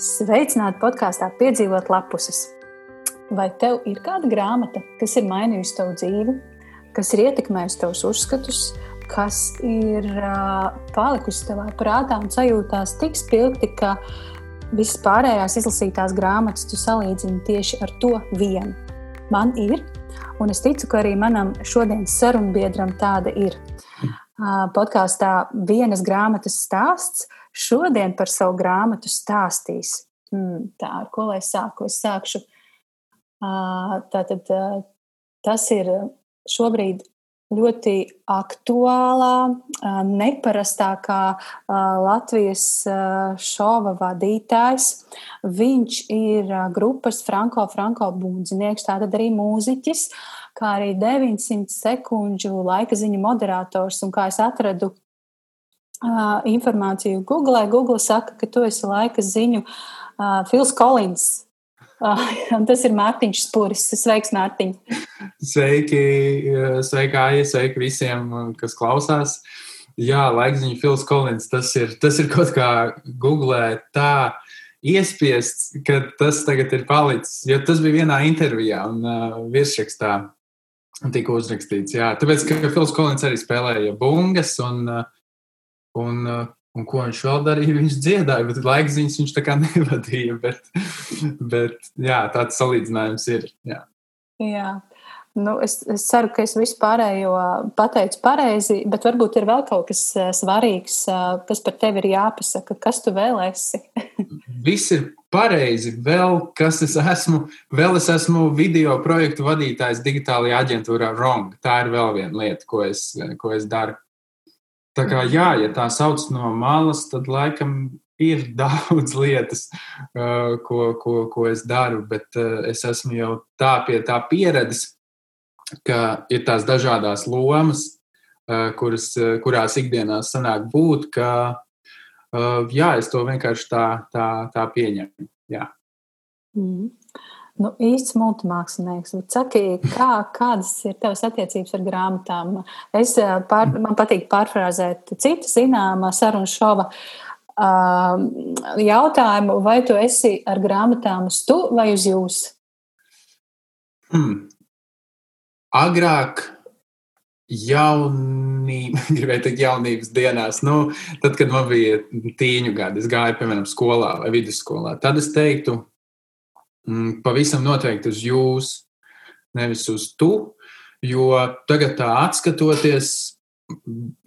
Sveicināti podkāstā Piedzīvot lapuses. Vai tev ir kāda grāmata, kas ir mainījusi tavu dzīvi, kas ir ietekmējusi tavus uzskatus, kas ir uh, palikusi tavā prātā un sajūtās tik spilgti, ka visas pārējās izlasītās grāmatas tu salīdzini tieši ar to vienu? Man ir, un es ticu, ka arī manam šodienas sarunbiedram tāda ir. Uh, podkāstā vienas grāmatas stāsts Šodien par savu grāmatu stāstīs. Hmm, tā, ar ko lai sāku? Es sākšu. Tātad tas ir šobrīd ļoti aktuālā, neparastākā Latvijas šova vadītājs. Viņš ir grupas Franko Franko būdzinieks, tātad arī mūziķis, kā arī 900 sekundžu laika ziņu moderators. Un kā es atradu uh, informāciju Google. Google saka, ka tu esi laika ziņu uh, Fils Kolins. Uh, tas ir Mārtiņš Spuris. Sveiks, Mārtiņ! Sveiki, sveiki, Aija, sveiki visiem, kas klausās. Jā, laikziņa Fils Kolins, tas ir, tas ir kaut kā Google tā iespiests, ka tas tagad ir palicis, jo tas bija vienā intervijā un uh, virsrakstā tika uzrakstīts. Jā, tāpēc, ka Fils Kolins arī spēlēja bungas un uh, Un, uh, un ko viņš vēl darīja? Viņš dziedāja, bet laikziņas viņš tā kā nevadīja. Bet, bet jā, tāds salīdzinājums ir. Jā. jā. Nu, es, es ceru, ka es visu pārējo pateicu pareizi, bet varbūt ir vēl kaut kas uh, svarīgs, uh, kas par tevi ir jāpasaka. Kas tu vēl esi? Viss ir pareizi. Vēl kas es esmu, vēl es esmu video projektu vadītājs digitālajā aģentūrā RONG. Tā ir vēl viena lieta, ko es, ko es daru. Tā kā jā, ja tā sauc no malas, tad laikam ir daudz lietas, uh, ko, ko, ko es daru, bet uh, es esmu jau tā pie tā pieredzes, ka ir tās dažādas lomas, uh, kuras, kurās ikdienā sanāk būt, ka jā, es to vienkārši tā, tā, tā pieņemu. Jā. Mm. Nu, īsts multimākslinieks. Saki, kā, kādas ir tavas attiecības ar grāmatām? Es, eh, pār, man patīk pārfrāzēt citu zināmā sarunu šova uh, jautājumu, vai tu esi ar grāmatām uz tu vai uz jūs? Hmm. Agrāk jaunība, gribēju teikt, jaunības dienās, nu, tad, kad man bija tīņu gadi, es gāju, piemēram, skolā vai vidusskolā, tad es teiktu, pavisam noteikti uz jūs, nevis uz tu. Jo tagad tā atskatoties,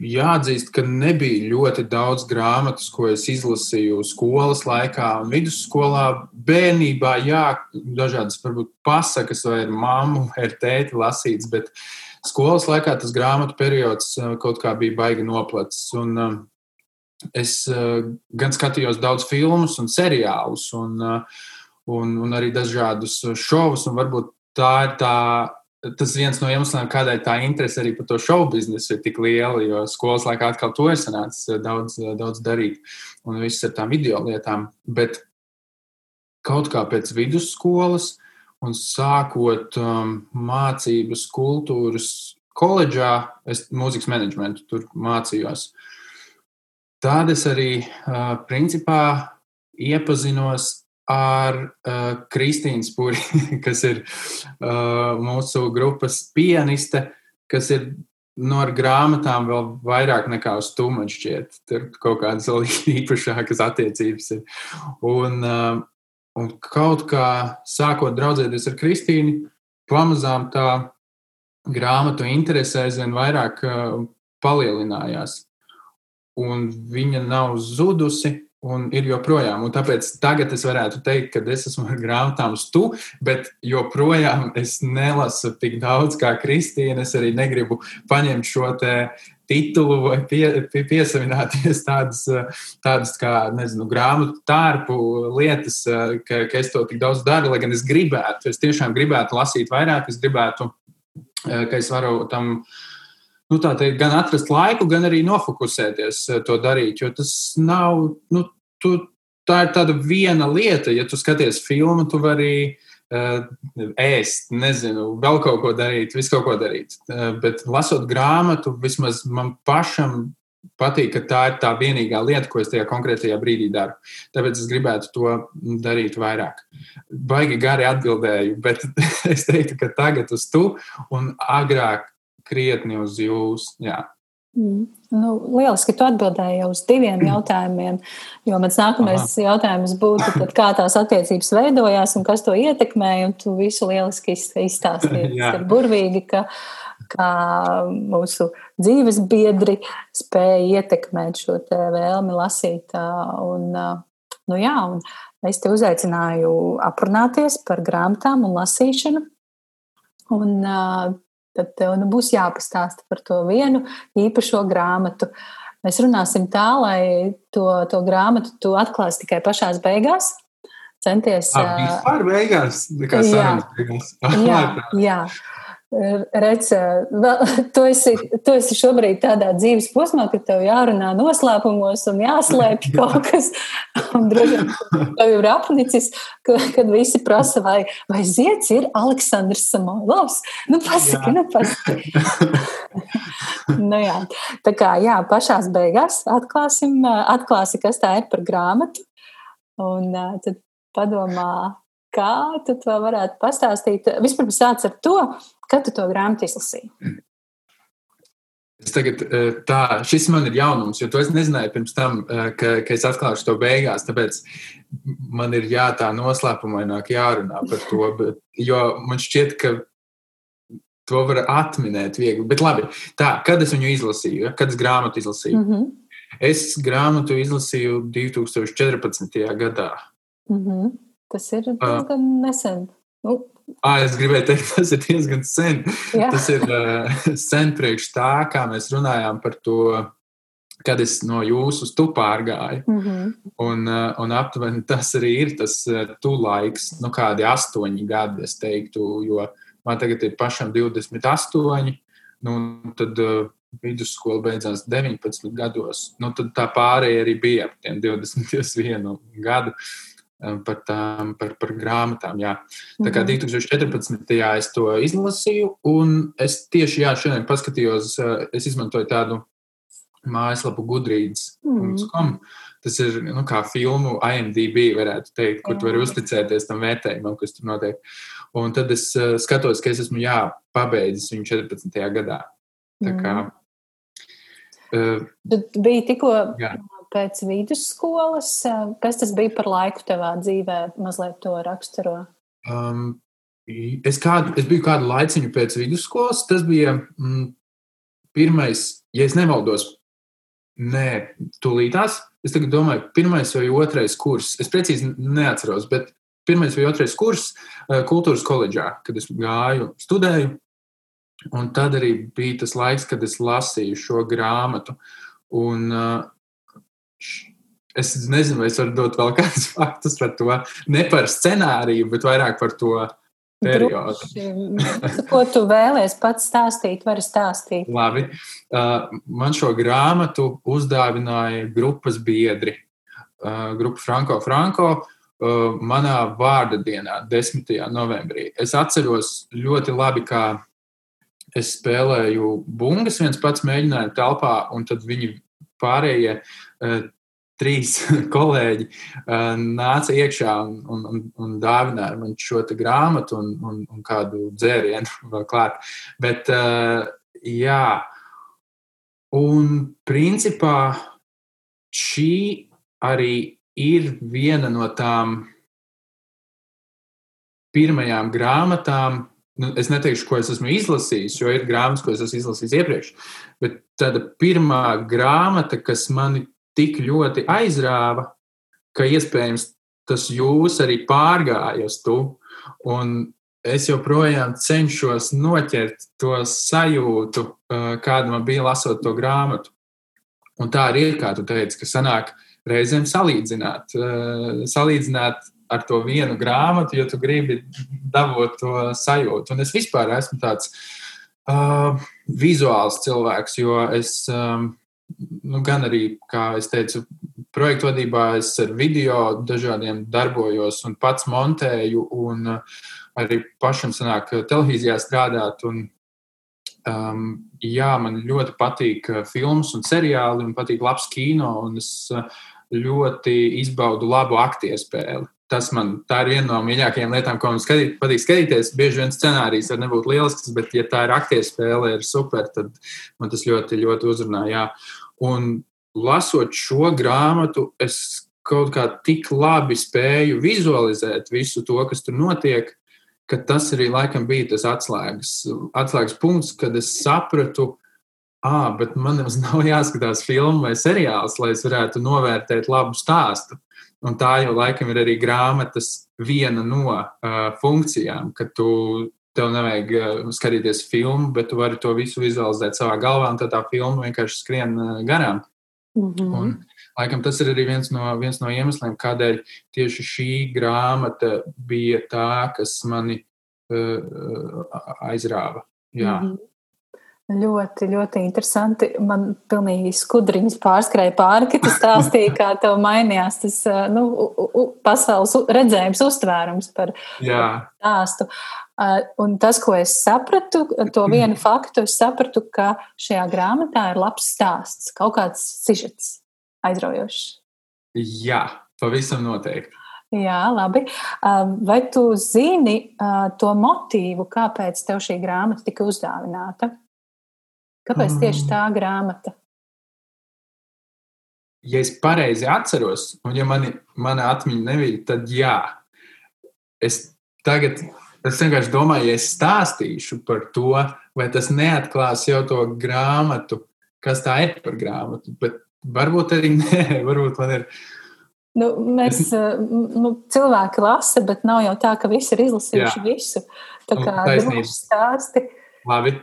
jāatzīst, ka nebija ļoti daudz grāmatas, ko es izlasīju skolas laikā un vidusskolā. Bērnībā, jā, dažādas varbūt pasakas vai ar mammu ar tēti lasīts, bet skolas laikā tas grāmatu periods uh, kaut kā bija baigi noplacis. Un, uh, es uh, gan skatījos daudz filmus un seriālus, un uh, un, un arī dažādus šovus. Varbūt tā ir tā, tas viens no iemesliem, kādēļ tā interese arī par to šovu biznesu ir tik liela. Jo skolas laikā atkal to ir sanācis daudz, daudz darīt un viss ar tām video lietām. Bet kaut kā pēc vidusskolas un sākot um, mācības kultūras koledžā, es mūzikas menedžmentu tur mācījos. Tad es arī uh, principā iepazinos ar uh, Kristīnu Spūri, kas ir uh, mūsu grupas pianiste, kas ir no ar grāmatām vēl vairāk nekā uz to man šķiet. Tur kaut kādas vēl īpašākas attiecības ir. Un, uh, un kaut kā sākot draudzēties ar Kristīnu, pamazām tā grāmatu interese aizvien vairāk uh, palielinājās. Un viņa nav zudusi, un ir joprojām. Un tāpēc tagad es varētu teikt, ka es esmu ar grāmatām uz tu, bet joprojām es nelasu tik daudz kā Kristīna. Es arī negribu paņemt šo titulu vai pie, pie, piesavināties tādas, tādas kā, nezinu, grāmatu tārpu lietas, ka, ka es to tik daudz daru, lai gan es gribētu. Es tiešām gribētu lasīt vairāk, es gribētu, ka es varu tam nu, teikt, gan atrast laiku, gan arī nofokusēties eh, to darīt. Jo tas nav, nu, tu, tā ir tāda viena lieta. Ja tu skaties filmu, tu vari uh, ēst, nezinu, vēl kaut ko darīt, visu kaut ko darīt. Uh, bet lasot grāmatu, vismaz man pašam patīk, ka tā ir tā vienīgā lieta, ko es tajā konkrētajā brīdī daru. Tāpēc es gribētu to darīt vairāk. Baigi gari atbildēju, bet es teiktu, ka tagad uz tu un agrāk krietni uz jūs. Jā. Mm. Nu, lieliski, ka tu atbildēji jau uz diviem jautājumiem. Jo mans nākamais Aha. jautājums būtu, tad, kā tās attiecības veidojās un kas to ietekmēja. Tu visu lieliski izstāstīji. Tas ir burvīgi, ka, ka mūsu dzīves biedri spēja ietekmēt šo vēlmi lasīt. Un, nu, jā, un es te uzaicināju aprunāties par grāmatām un lasīšanu. Un tad tev nu, būs jāpastāsta par to vienu īpašo grāmatu. Mēs runāsim tā, lai to, to grāmatu tu atklāsi tikai pašās beigās. Centies. Ah, vispār beigās, kā sarunas beigās. jā, jā. Redz, tu esi, tu esi šobrīd tādā dzīves posmā, ka tev jārunā noslēpumos un jāslēpj kaut kas. Un droši vien tev ir apnicis, ka, kad visi prasa, vai, vai zieds ir Aleksandrs Samolovs. Nu, pasaki, jā. nu, pasaki. nu, jā. Tā kā, jā, pašās beigās atklāsim, atklāsi, kas tā ir par grāmatu. Un tad padomā, kā tu to varētu pastāstīt. Vispirms sāc ar to, Kad tu to grāmatu izlasīji? Es tagad, e, tā, šis man ir jaunums, jo to es nezināju pirms tam, e, ka, ka es atklāšu to beigās. Tāpēc man ir jā, tā noslēpumaināk jārunā par to. Bet, jo man šķiet, ka to var atminēt viegli. Bet labi, tā, kad es viņu izlasīju, kad es grāmatu izlasīju? Mm -hmm. Es grāmatu izlasīju 2014. gadā. Mm -hmm. Tas ir diezgan uh, nesen. Nu, Ah, es gribēju teikt, tas ir diezgan sen. Jā. Tas ir uh, sen priekš tā, kā mēs runājām par to, kad es no jūsu uz tu pārgāju. Mm -hmm. un, uh, un aptuveni tas arī ir tas uh, tu laiks, nu kādi astoņi gadi, es teiktu, jo man tagad ir pašam 28, nu tad uh, vidusskola beidzās 19 gados. Nu, tad tā pārējie arī bija ap tiem 21 gadu. Uh, par, tām, par, par grāmatām. Jā. Tā kā 2014. Mhm. es to izlasīju, un es tieši jā, šodien paskatījos, es izmantoju tādu mājaslapu gudrības.com. Mm. Tas ir nu, kā filmu IMDB, varētu teikt, kur tu vari uzticēties tam vērtējumam, kas tur notiek. Un tad es uh, skatos, ka es esmu jā, pabeidzis viņu 14. gadā. Tā kā, uh, tu biji tikko jā pēc vidusskolas. Kas tas bija par laiku tavā dzīvē, mazliet to raksturo? Um, es, kādu, es biju kādu laiciņu pēc vidusskolas. Tas bija mm, pirmais, ja es nemaldos, nē, tūlītās. Es domāju, pirmais vai otrais kurs. Es precīzi neatceros, bet pirmais vai otrais kurs kultūras koledžā, kad es gāju, studēju. Un tad arī bija tas laiks, kad es lasīju šo grāmatu. Un, uh, Es nezinu, vai es varu dot vēl kādus faktus par to. Ne par scenāriju, bet vairāk par to periodu. Ko tu vēlēsies pats stāstīt, vari stāstīt? Labi. Uh, man šo grāmatu uzdāvināja grupas biedri. Uh, grupa Franko Franko uh, manā vārda dienā, 10. novembrī. Es atceros ļoti labi, kā es spēlēju bungas viens pats mēģinājumu telpā, un tad viņi pārējie trīs kolēģi uh, nāca iekšā un, un, un, un dāvināja man šo grāmatu un, un, un kādu dzērienu vēl klāt. Bet, uh, jā, un principā šī arī ir viena no tām pirmajām grāmatām, nu, es neteikšu, ko es esmu izlasījis, jo ir grāmatas, ko es esmu izlasījis iepriekš, bet tāda pirmā grāmata, kas mani tik ļoti aizrāva, ka iespējams tas jūs arī pārgāja uz to. Un es joprojām cenšos noķert to sajūtu, kāda man bija lasot to grāmatu. Un tā arī ir, kā tu teici, ka sanāk reizēm salīdzināt, salīdzināt ar to vienu grāmatu, jo tu gribi dabūt to sajūtu. Un es vispār esmu tāds uh, vizuāls cilvēks, jo es um, nu, gan arī, kā es teicu, projektu vadībā es ar video dažādiem darbojos un pats montēju, un uh, arī pašam sanāk televīzijā strādāt. Un, um, jā, man ļoti patīk filmas un seriāli, man patīk labs kino, un es ļoti izbaudu labu aktieru spēli. Tas man tā ir viena no mīļākajām lietām, ko man skatīt, patīk skatīties. Bieži vien scenārijs var nebūt lielisks, bet, ja tā ir aktieru spēle, ir super, tad man tas ļoti, ļoti uzrunā. Jā. Un lasot šo grāmatu, es kaut kā tik labi spēju vizualizēt visu to, kas tur notiek, ka tas arī laikam bija tas atslēgas, atslēgas punkts, kad es sapratu, ah, bet man nav jāskatās filmu vai seriāls, lai es varētu novērtēt labu stāstu. Un tā jau laikam ir arī grāmatas viena no uh, funkcijām, ka tu tev nevajag uh, skatīties filmu, bet tu vari to visu vizualizēt savā galvā, un tad tā filma vienkārši skrien uh, garām. Mm -hmm. Un, laikam tas ir arī viens no, viens no iemesliem, kādēļ tieši šī grāmata bija tā, kas mani uh, aizrāva. Jā. Mm -hmm. Ļoti, ļoti interesanti. Man pilnīgi skudriņas pārskrēja pāri, kad tu stāstīji, kā tev mainījās tas nu, pasaules redzējums, uztvērums par stāstu. Un tas, ko es sapratu, to vienu faktu, es sapratu, ka šajā grāmatā ir labs stāsts, kaut kāds sižets aizraujošs. Jā, pavisam noteikti. Jā, labi. Vai tu zini to motīvu, kāpēc tev šī grāmata tika uzdāvināta? Kāpēc tieši tā grāmata? Ja es pareizi atceros, un ja mani, mana atmiņa nebija, tad jā. Es tagad es vienkārši domāju, ja es stāstīšu par to, vai tas neatklās jau to grāmatu, kas tā ir par grāmatu. Bet varbūt arī nē, varbūt man ir. Nu, mēs, nu, cilvēki lasa, bet nav jau tā, ka visi ir izlasījuši jā. visu. Tā nu, kā droši stāsti. Uh, Labi.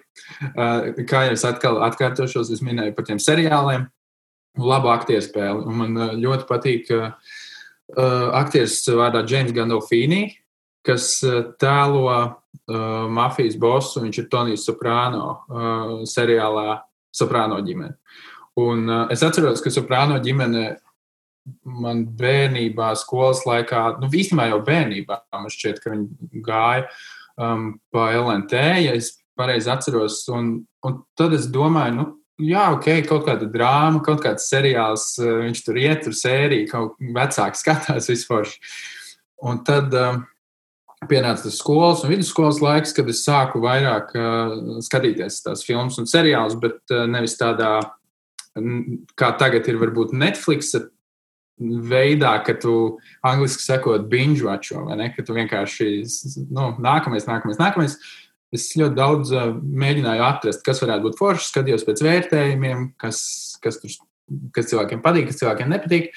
Uh, kā jau es atkal atkārtošos, es minēju par tiem seriāliem. Labu aktieru spēli. Un man uh, ļoti patīk uh, aktieris vārdā James Gandolfini, kas tēlo mafijas bosu. Viņš ir Tonijs Soprāno seriālā Soprāno ģimene. Un es atceros, ka Soprāno ģimene man bērnībā, skolas laikā, nu, īstenībā jau bērnībā, man šķiet, ka viņi gāja um, pa LNT. Ja es pareizi atceros. Un, un tad es domāju, nu, jā, ok, kaut kāda drāma, kaut kāds seriāls, eh, viņš tur iet, tur sērija, kaut vecāki skatās vispār. Un tad um, pienāca tas skolas un vidusskolas laiks, kad es sāku vairāk uh, skatīties tās filmas un seriālus, bet uh, nevis tādā, kā tagad ir varbūt Netflix veidā, ka tu angliski sakot binge watch, vai ne, ka tu vienkārši, nu, nākamais, nākamais, nākamais. Es ļoti daudz mēģināju atrast, kas varētu būt forši, skatījos pēc vērtējumiem, kas, kas, tur, kas cilvēkiem patīk, kas cilvēkiem nepatīk.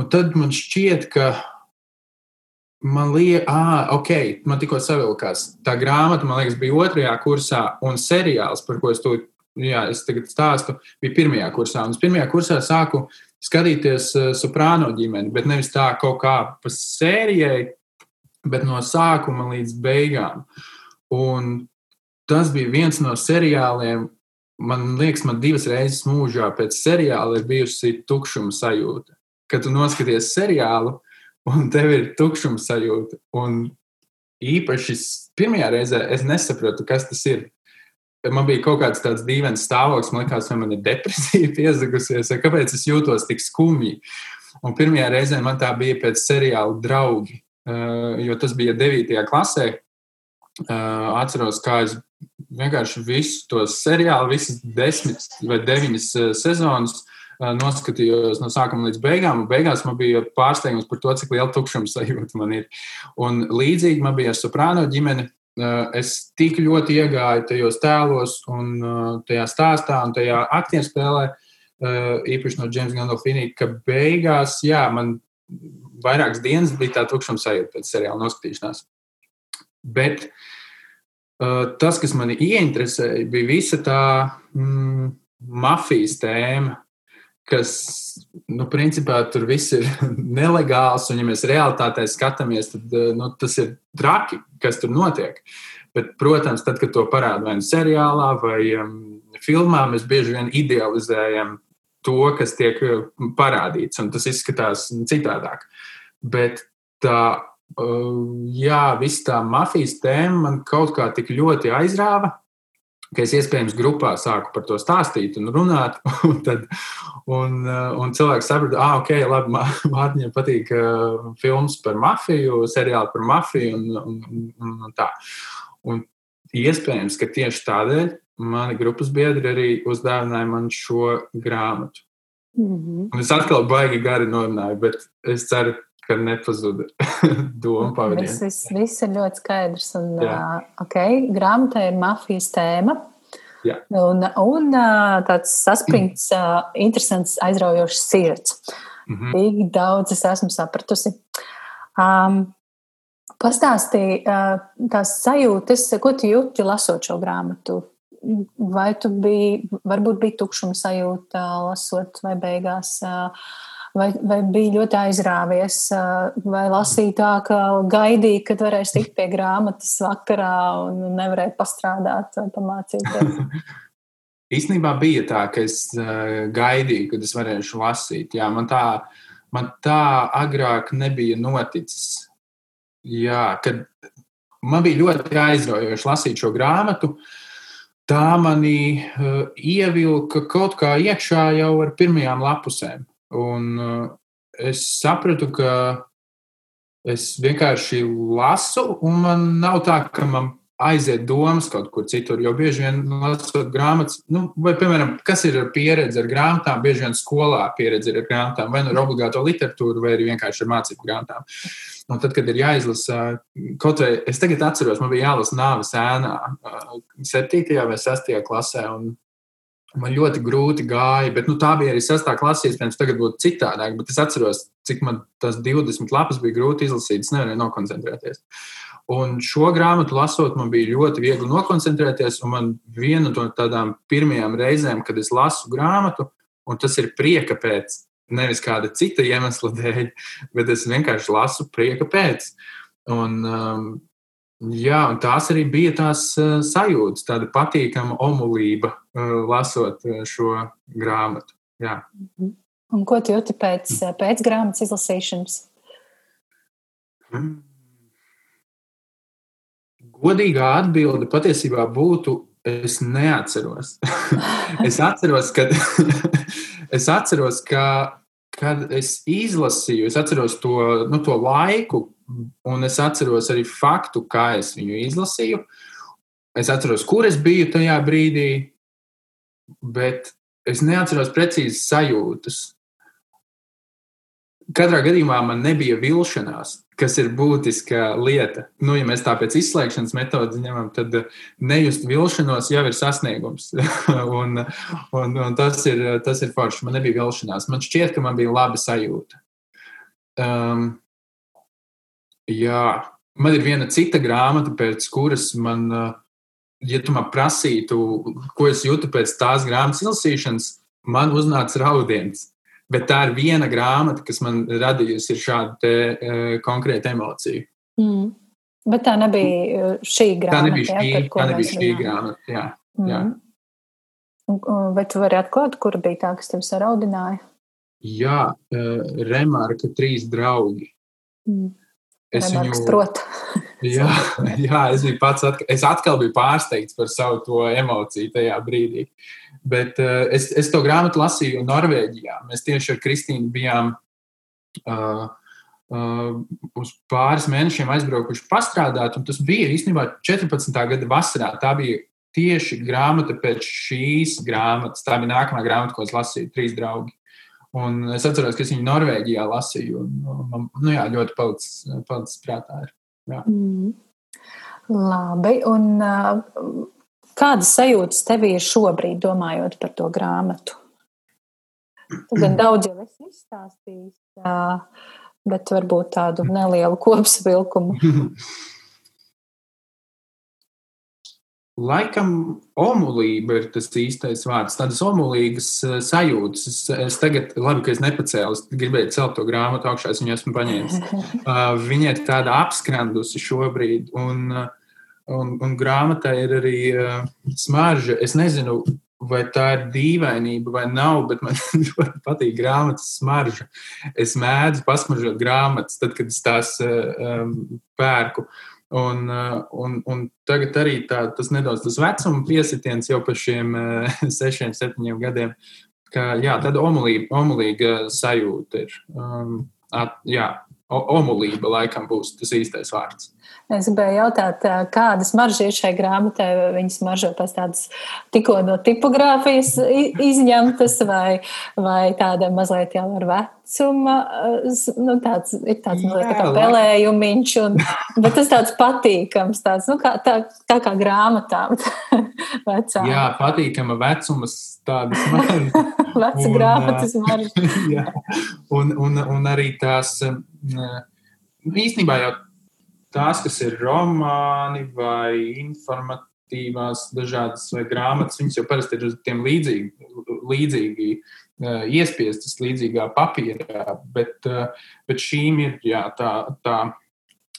Un tad man šķiet, ka man liekas, ah, ok, man tikko savilkās. Tā grāmata, man liekas, bija otrajā kursā, un seriāls, par ko es to jā, es tagad stāstu, bija pirmajā kursā. Un es pirmajā kursā sāku skatīties soprāno ģimeni, bet nevis tā kaut kā pa sērijai, bet no sākuma līdz beigām. Uh, Un tas bija viens no seriāliem. Man liekas, man divas reizes mūžā pēc seriāla ir bijusi tukšuma sajūta. Kad tu noskaties seriālu, un tev ir tukšuma sajūta. Un īpaši pirmajā reizē es nesapratu, kas tas ir. Man bija kaut kāds tāds dīvains stāvoklis, man liekas, vai man ir depresija piezagusies, vai kāpēc es jūtos tik skumji. Un pirmajā reizē man tā bija pēc seriāla draugi, jo tas bija 9. klasē, atceros, kā es vienkārši visu to seriālu, visas desmit vai deviņas sezonas noskatījos no sākuma līdz beigām. Beigās man bija pārsteigums par to, cik liela tukšuma sajūta man ir. Un līdzīgi man bija ar soprāno ģimeni. Es tik ļoti iegāju tajos tēlos, un tajā stāstā un tajā aktieru spēlē, īpaši no Džeimsa Gandolfini, ka beigās, jā, man vairākas dienas bija tā tukšuma sajūta pēc seriāla noskatīšanās. Bet uh, tas, kas mani ieinteresēja, bija visa tā mm, mafijas tēma, kas, nu, principā tur viss ir nelegāls, un ja mēs realitātē skatāmies, tad nu, tas ir traki, kas tur notiek. Bet, protams, tad, kad to parāda vai nu seriālā vai um, filmā, mēs bieži vien idealizējam to, kas tiek parādīts, un tas izskatās citādāk. Bet tā jā, viss tā mafijas tēma man kaut kā tik ļoti aizrāva. ka es iespējams grupā sāku par to stāstīt un runāt. Un, tad, un, un cilvēks saprata, ah, ok, labi, Mārtiņai patīk uh, filmas par mafiju, seriāli par mafiju un, un, un, un tā. Un iespējams, ka tieši tādēļ mani grupas biedri arī uzdāvināja man šo grāmatu. Mm -hmm. Un es atkal baigi gari norunāju, bet es ceru, ka nepazuda doma pavadījuma. Tas viss, viss ir ļoti skaidrs. Un, uh, okay, grāmatā ir mafijas tēma. Jā. Un, un tāds saspringts, interesants, aizraujošs sirds. Mm -hmm. Tik daudz es esmu sapratusi. Um, Pastāstīji tās sajūtas, ko tu jūti lasot šo grāmatu. Vai tu biji, varbūt bija tukšuma sajūta lasot, vai beigās uh, vai, vai bija ļoti aizrāvies, vai lasīja tā, ka gaidīja, kad varēs tikt pie grāmatas vakarā un nevarēja pastrādāt pamācīties? Īstenībā bija tā, ka es gaidīju, kad es varēšu lasīt. Jā, man, tā, man tā agrāk nebija noticis. Jā, kad man bija ļoti aizraujoši lasīt šo grāmatu. Tā manī uh, ievilka kaut kā iekšā jau ar pirmajām lapusēm. Un uh, es sapratu, ka es vienkārši lasu, un man nav tā, ka man aiziet domas kaut kur citur. Jo bieži vien lasot grāmatas, nu, vai, piemēram, kas ir pieredze ar grāmatām, bieži vien skolā pieredze ar grāmatām, vai nu ar obligāto literatūru, vai arī vienkārši ar mācību grāmatām. Un tad, kad ir jāizlasa, kaut vai es tagad atceros, man bija jālasa nāves ēnā, 7. vai 6. klasē. Un, Man ļoti grūti gāja, bet nu, tā bija arī sastāvā klasē. Iespējams, tagad būtu citādāk, bet es atceros, cik man tas 20 lapas bija grūti izlasīt. Es nevarēju nokoncentrēties. Un šo grāmatu lasot, man bija ļoti viegli nokoncentrēties. Un man viena no tādām pirmajām reizēm, kad es lasu grāmatu, un tas ir prieka pēc, nevis kāda cita iemesla dēļ, bet es vienkārši lasu prieka pēc. Un, um, Jā, un tās arī bija tās uh, sajūtas, tāda patīkama omulība, uh, lasot uh, šo grāmatu. Jā. Mhm. Un ko tu jūti pēc, pēc grāmatas izlasīšanas? Mm. Godīgā atbilde patiesībā būtu, es neatceros. es atceros, ka es atceros, ka, kad es izlasīju, es atceros to, nu, to laiku, un es atceros arī faktu, kā es viņu izlasīju. Es atceros, kur es biju tajā brīdī, bet es neatceros precīzi sajūtas. Katrā gadījumā man nebija vilšanās, kas ir būtiska lieta. Nu, ja mēs tā pēc izslēgšanas metodas ņemam, tad nejust vilšanos jau ir sasniegums. un, un, un tas, ir, tas ir forši. Man nebija vilšanās. Man šķiet, ka man bija laba sajūta. Um, Jā, man ir viena cita grāmata, pēc kuras man, ja tu man prasītu, ko es jūtu pēc tās grāmatas izlasīšanas, man uznāca raudiens. Bet tā ir viena grāmata, kas man radījusi šādu te, uh, konkrētu emociju. Mm. Bet tā nebija šī grāmata. Tā nebija šī, jā, tā nebija šī grāmata. Jā, mm. jā. Vai tu vari atklāt, kura bija tā, kas tev saraudināja? Jā, uh, Remarka trīs draugi. Mm. Es viņu protu. jā, jā, es biju pats, atkal, es atkal biju pārsteigts par savu to emociju tajā brīdī. Bet uh, es, es to grāmatu lasīju Norvēģijā. Mēs tieši ar Kristīnu bijām uh, uh, uz pāris mēnešiem aizbraukuši pastrādāt, un tas bija īstenībā 14. gada vasarā. Tā bija tieši grāmata pēc šīs grāmatas. Tā bija nākamā grāmata, ko es lasīju, Trīs draugi. Un es atceros, ka es viņu Norvēģijā lasīju. Un, man nu, jā, ļoti palicis, palicis prātā. Ir. Jā. Mm. Labi. Un, uh, kādas sajūtas tev ir šobrīd, domājot par to grāmatu? Tu gan daudz jau esi izstāstījis, uh, bet varbūt tādu nelielu kopsavilkumu. Laikam omulība ir tas īstais vārds. Tādas omulīgas eh, sajūtas. Es, es tagad, labi, ka es nepacēlu, es gribēju celt to grāmatu augšā, es viņu esmu paņēmis. Uh, viņa ir tāda apskrandusi šobrīd, un, uh, un, un grāmatā ir arī uh, smarža. Es nezinu, vai tā ir dīvainība vai nav, bet man ļoti patīk grāmatas smarža. Es mēdzu pasmaržot grāmatas, tad, kad es tās um, pērku. Un, un, un tagad arī tā, tas nedaudz tas vecuma piesitiens jau par šiem sešiem, septiņiem gadiem, ka jā, tāda omulīga, omulīga sajūta ir. Um, at, jā, omulība laikam būs tas īstais vārds. Es gribēju jautāt, kādas maržas ir šai grāmatai? Viņas maržo pēc tādas tikko no tipogrāfijas izņemtas, vai, vai tāda mazliet jau ar vecumu. Nu, tāds, ir tāds mazliet tā kā pelējumiņš, un, bet tas tāds patīkams, tāds, nu, kā, tā, tā kā grāmatām. vecām. Jā, patīkama vecumas tādas maržas. Veca grāmatas maržas. jā, un, un, un arī tās īstenībā jau tās, kas ir romāni vai informatīvās dažādas vai grāmatas, viņas jau parasti ir uz tiem līdzīgi, līdzīgi uh, iespiestas līdzīgā papīrā, bet, uh, bet šīm ir jā, tā, tā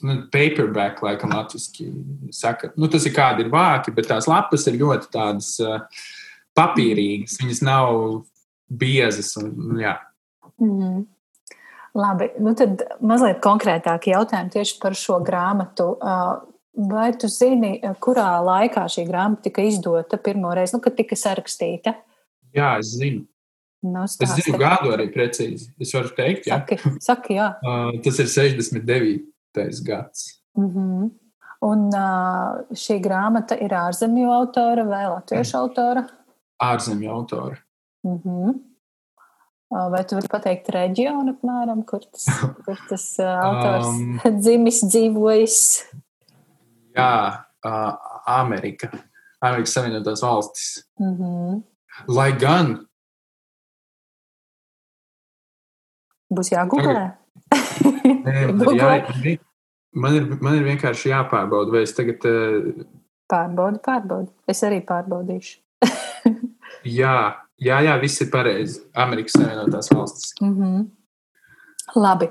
nu, paperback, laikam, latviski saka. Nu, tas ir kādi ir vāki, bet tās lapas ir ļoti tādas uh, papīrīgas, viņas nav biezas un jā. Mm. Labi, nu tad mazliet konkrētāk jautājumi tieši par šo grāmatu. Vai tu zini, kurā laikā šī grāmata tika izdota pirmo reizi, nu, kad tika sarakstīta? Jā, es zinu. Nu, stāsti. es zinu gadu arī precīzi. Es varu teikt, jā. Saki, saki jā. Uh, tas ir 69. gads. Mm -hmm. Un uh, šī grāmata ir ārzemju autora vai latviešu autora? Ārzemju autora. Mm -hmm. Vai tu vari pateikt reģionu, apmēram, kur tas, kur tas autors um, dzimis, dzīvojis? Jā, uh, Amerika. Amerikas Savienotās valstis. Mm -hmm. Lai gan. Būs jāgooglē. Nē, jā, man, ir, man ir vienkārši jāpārbauda, vai es tagad. Uh, pārbaudi, pārbaudi. Es arī pārbaudīšu. jā, Jā, jā, viss ir pareizi. Amerikas Savienotās valstis. Mm -hmm. Labi.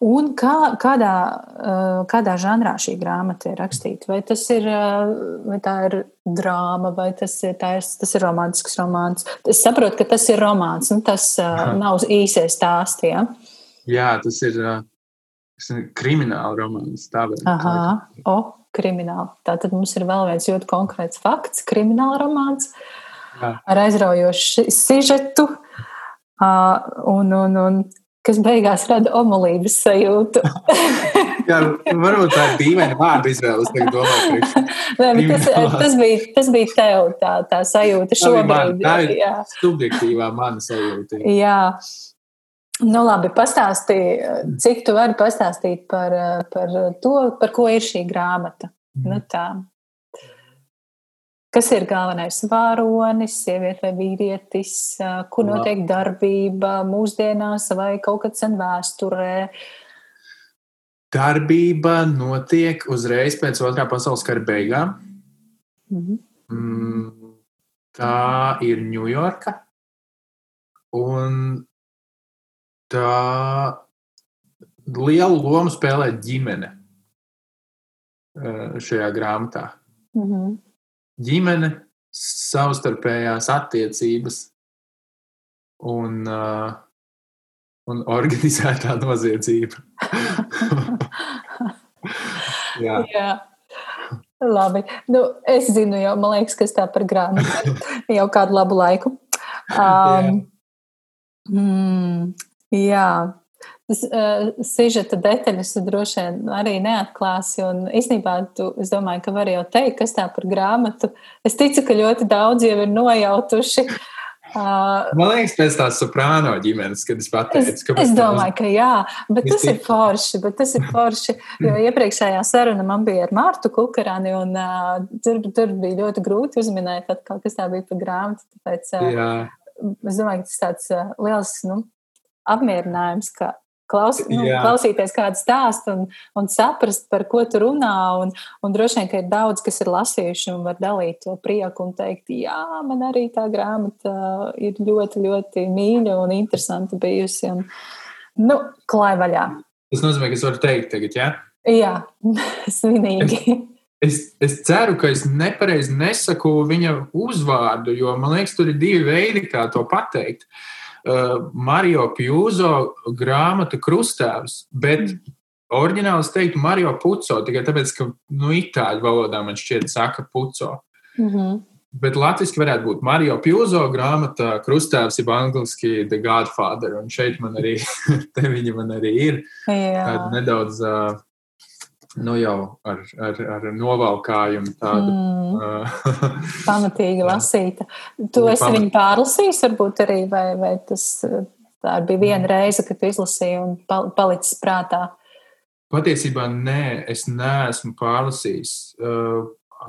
Un kā, kādā, eh, kādā žanrā šī grāmata ir rakstīta? Vai tas ir, eh, vai tā ir drāma, vai tas ir, ir, tas ir romantisks romāns? Es saprotu, ka tas ir romāns, nu, tas eh, Aha. nav īsais stāsts. Ja? Jā, tas ir, ir krimināla romāns. Tā var Aha, o, krimināla. Tātad mums ir vēl viens ļoti konkrēts fakts - krimināla romāns. Uh, Jā. Ar aizraujošu sižetu, un, un, un kas beigās rada omulības sajūtu. Jā, varbūt tā ir dīvaina vārdu izvēle. tas, tas, bija, tas bija tev tā, tā sajūta šobrīd. Man, tā ir jā. subjektīvā mana sajūta. Jā. Nu, labi, pastāstīji, cik tu vari pastāstīt par, par to, par ko ir šī grāmata. Mm. Nu, tā. Kas ir galvenais varonis, sieviete vai vīrietis, kur notiek darbība mūsdienās vai kaut kad sen vēsturē? Darbība notiek uzreiz pēc otrā pasaules kara beigām. Mhm. Mm, tā ir Ņujorka. Un tā lielu lomu spēlē ģimene šajā grāmatā. Mhm ģimene, savstarpējās attiecības un, uh, un organizētā noziedzība. Jā. Jā. Labi. Nu, es zinu, jau, man liekas, kas tā par grāmatu jau kādu labu laiku. Um, jā. Mm, jā, uh, sižeta detaļas droši vien arī neatklāsi. Un īstenībā, tu, es domāju, ka var jau teikt, kas tā par grāmatu. Es ticu, ka ļoti daudz jau ir nojautuši. Uh, Man liekas, pēc tās soprāno ģimenes, kad es pateicu, ka. Es domāju, ka jā, bet tas ir forši. Tas ir forši jo iepriekšējā saruna man bija ar Mārtu Kukarani, un uh, tur, tur bija ļoti grūti uzminēt, atkal, kas tā bija par grāmatu. Tāpēc, uh, jā. es domāju, ka tas tāds uh, liels nu, apmierinājums, ka klaus, nu, Jā. klausīties kādu stāstu un, un saprast, par ko tu runā. Un, un droši vien, ka ir daudz, kas ir lasījuši un var dalīt to prieku un teikt, jā, man arī tā grāmata ir ļoti, ļoti mīļa un interesanta bijusi. Un, nu, klāj vaļā. Tas nozīmē, ka es varu teikt tagad, jā? Jā, svinīgi. Es, es ceru, ka es nepareizi nesaku viņa uzvārdu, jo man liekas, tur ir divi veidi, kā to pateikt. Uh, Mario Pjūzo grāmata Krustēvs, bet oriģināli es teiktu Mario Puco, tikai tāpēc, ka nu, itāļu valodā man šķiet saka Puco. Mm -hmm. Bet latviešu varētu būt Mario Pjūzo grāmata, krustāvs, jeb angļuiski The Godfather. Un šeit man arī, te viņa man arī ir. Jā. Nedaudz uh, nu jau ar, ar, ar novalkājumu tādu. Mm. Pamatīgi lasīta. Tu esi pamat... viņu pārlasījis, varbūt arī, vai, vai tas tā bija viena reize, kad tu izlasīji un palicis prātā? Patiesībā nē, es neesmu pārlasījis.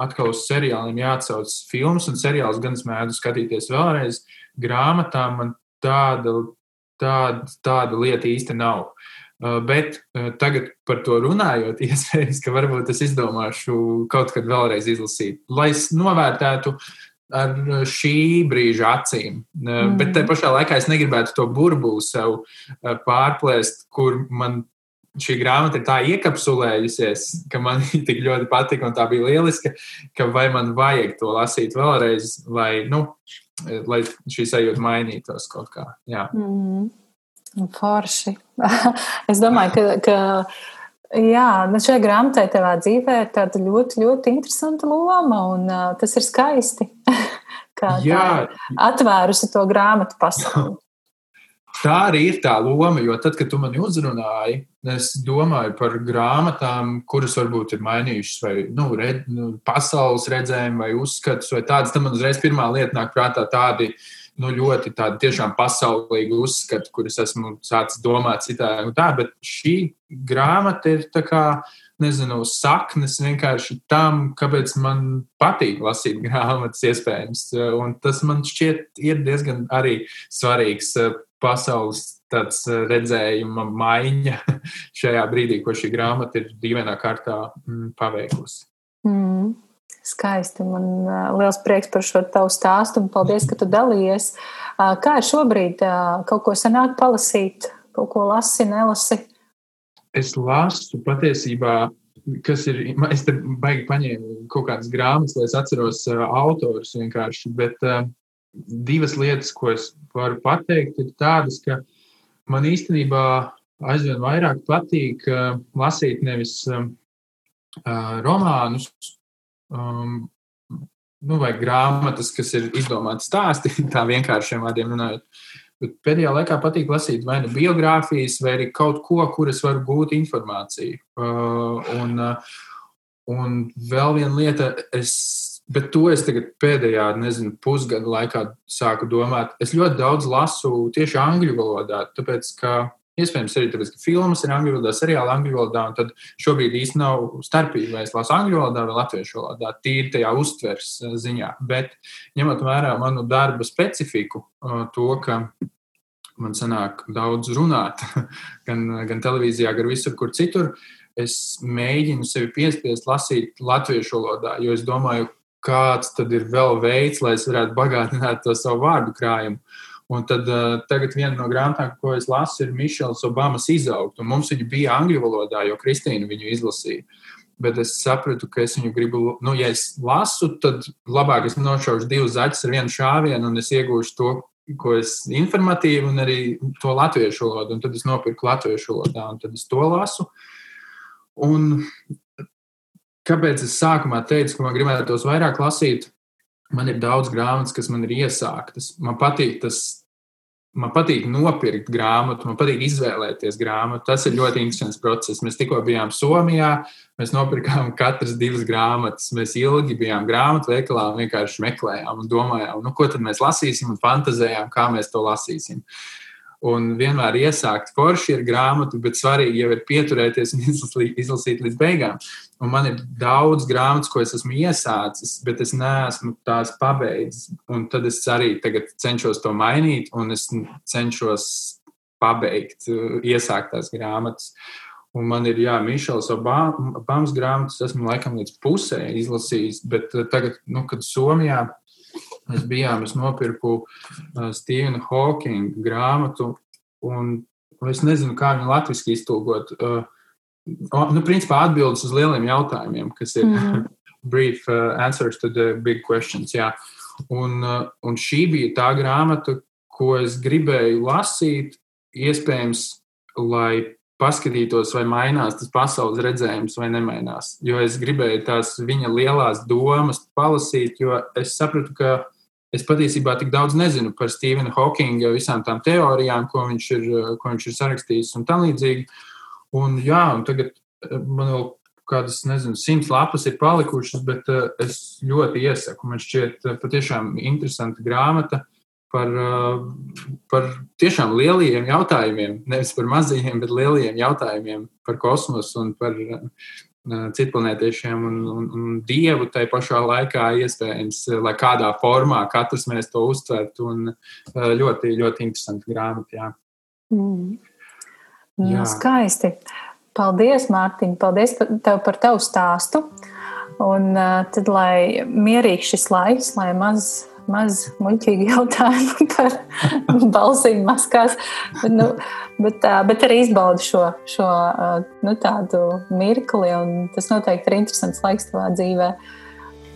Atkal uz seriāliem jāatsauc filmas, un seriāls gan es mēdzu skatīties vēlreiz. Grāmatām man tāda, tāda, tāda lieta īsti nav. Uh, bet uh, tagad par to runājot, iespējams, ka varbūt es izdomāšu kaut kad vēlreiz izlasīt, lai es novērtētu ar šī brīža acīm. Uh, mm. Bet te pašā laikā es negribētu to burbuli sev pārplēst, kur man šī grāmata ir tā iekapsulējusies, ka man tik ļoti patika un tā bija lieliska, ka vai man vajag to lasīt vēlreiz, lai, nu, lai šī sajūta mainītos kaut kā. Jā. Mm. Forši. es domāju, ka, ka jā, nu šai grāmatai tevā dzīvē ir tāda ļoti, ļoti interesanta loma, un uh, tas ir skaisti. Kā jā. atvērusi to grāmatu pasauli. Tā arī ir tā loma, jo tad, kad tu mani uzrunāji, es domāju par grāmatām, kuras varbūt ir mainījušas vai nu, red, nu, pasaules redzējumu vai uzskatus vai tādas. Tad man uzreiz pirmā lieta nāk prātā tādi uh, nu, ļoti tādu tiešām pasaulīgu uzskatu, kurus esmu sācis domāt citādi tā, bet šī grāmata ir tā kā, nezinu, saknes vienkārši tam, kāpēc man patīk lasīt grāmatas iespējams. Un tas man šķiet ir diezgan arī svarīgs eh, pasaules tāds eh, redzējuma maiņa šajā brīdī, ko šī grāmata ir dīvainā kārtā mm, paveikusi. Mm. Skaisti. Man liels prieks par šo tavu stāstu un paldies, ka tu dalījies. Kā ir šobrīd? Kaut ko sanāk palasīt, kaut ko lasi, nelasi? Es lasu patiesībā, kas ir. Es te baigi paņēmu kaut kādas grāmatas, lai es atceros autorus vienkārši. Bet divas lietas, ko es varu pateikt, ir tādas, ka man īstenībā aizvien vairāk patīk lasīt nevis romānus, um, nu, vai grāmatas, kas ir izdomātas stāsti, tā vienkāršiem vārdiem runājot. Bet pēdējā laikā patīk lasīt vai nu biogrāfijas, vai arī kaut ko, kuras var gūt informāciju. Uh, un, uh, un vēl viena lieta, es, bet to es tagad pēdējā, nezinu, pusgada laikā sāku domāt. Es ļoti daudz lasu tieši angļu valodā, tāpēc ka Iespējams, arī tāpēc, ka filmas ir angļu valodā, seriāli angļu valodā, un tad šobrīd īsti nav starpība, vai es lasu angļu valodā vai latviešu valodā, tīri tajā uztvers eh, ziņā. Bet ņemot vērā manu darba specifiku, eh, to, ka man sanāk daudz runāt, gan, gan televīzijā, gan visur, kur citur, es mēģinu sevi piespiest lasīt latviešu valodā, jo es domāju, kāds tad ir vēl veids, lai es varētu bagātināt to savu vārdu krājumu. Un tad uh, tagad viena no grāmatām, ko es lasu, ir Mišels Obamas izaugt. Un mums viņa bija angļu valodā, jo Kristīna viņu izlasīja. Bet es sapratu, ka es viņu gribu, nu, ja es lasu, tad labāk es nošaušu divus zaķus ar vienu šāvienu, un es iegūšu to, ko es informatīvi, un arī to latviešu valodu. Un tad es nopirku latviešu valodā, un tad es to lasu. Un kāpēc es sākumā teicu, ka man gribētos vairāk lasīt? Man ir daudz grāmatas, kas man ir iesāktas. Man patīk tas Man patīk nopirkt grāmatu, man patīk izvēlēties grāmatu. Tas ir ļoti interesants process. Mēs tikko bijām Somijā, mēs nopirkām katras divas grāmatas. Mēs ilgi bijām grāmatu veikalā un vienkārši meklējām un domājām, nu, ko tad mēs lasīsim un fantazējām, kā mēs to lasīsim un vienmēr iesākt forši ir grāmatu, bet svarīgi jau ir pieturēties un izlasīt, izlasīt līdz beigām. Un man ir daudz grāmatas, ko es esmu iesācis, bet es neesmu tās pabeidzis. Un tad es arī cenšos to mainīt, un es cenšos pabeigt, iesākt tās grāmatas. Un man ir, jā, Mišels Obamas grāmatas, esmu laikam līdz pusē izlasījis, bet tagad, nu, kad Somijā Mēs bijām, es nopirku uh, Stevena Hawkinga grāmatu, un es nezinu, kā viņu latviešu iztulkot. Uh, nu, principā atbildes uz lieliem jautājumiem, kas ir mm. brief uh, answers to the big questions. Jā. Un, un šī bija tā grāmata, ko es gribēju lasīt, iespējams, lai paskatītos, vai mainās tas pasaules redzējums vai nemainās. Jo es gribēju tās viņa lielās domas palasīt, jo es sapratu, ka es patiesībā tik daudz nezinu par Stevena Hawkinga visām tām teorijām, ko viņš ir, ko viņš ir sarakstījis un tam līdzīgi. Un, jā, un tagad eh, man vēl kādas, nezinu, simts lapas ir palikušas, bet uh, es ļoti iesaku. Man šķiet uh, patiešām interesanta grāmata par, uh, par tiešām lieliem jautājumiem, nevis par mazajiem, bet lieliem jautājumiem par kosmosu un par citplanētiešiem un, un, un dievu tai pašā laikā iespējams, lai kādā formā katrs mēs to uztvertu. Un ļoti, ļoti interesanti grāmata. Jā. Mm. Jā. Skaisti. Paldies, Mārtiņ, paldies tev par tavu stāstu. Un tad, lai mierīgs šis laiks, lai maz, maz muļķīgi jautājumi par balsīm maskās, bet, nu, bet, bet arī izbaudu šo, šo nu, tādu mirkli. Tas noteikti ir interesants laiks tavā dzīvē.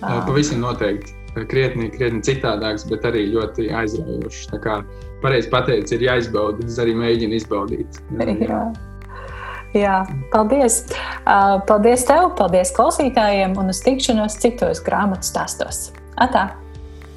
Pavisam noteikti. Krietni, krietni citādāks, bet arī ļoti aizraujošs. Tā kā pareizi pateicis, ir jāizbauda. Es arī mēģinu izbaudīt. Jā. Jā. Jā, paldies. Paldies tev, paldies klausītājiem un uz tikšanos citos grāmatu stāstos. Atā!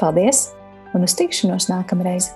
Paldies un uz tikšanos nākamreiz!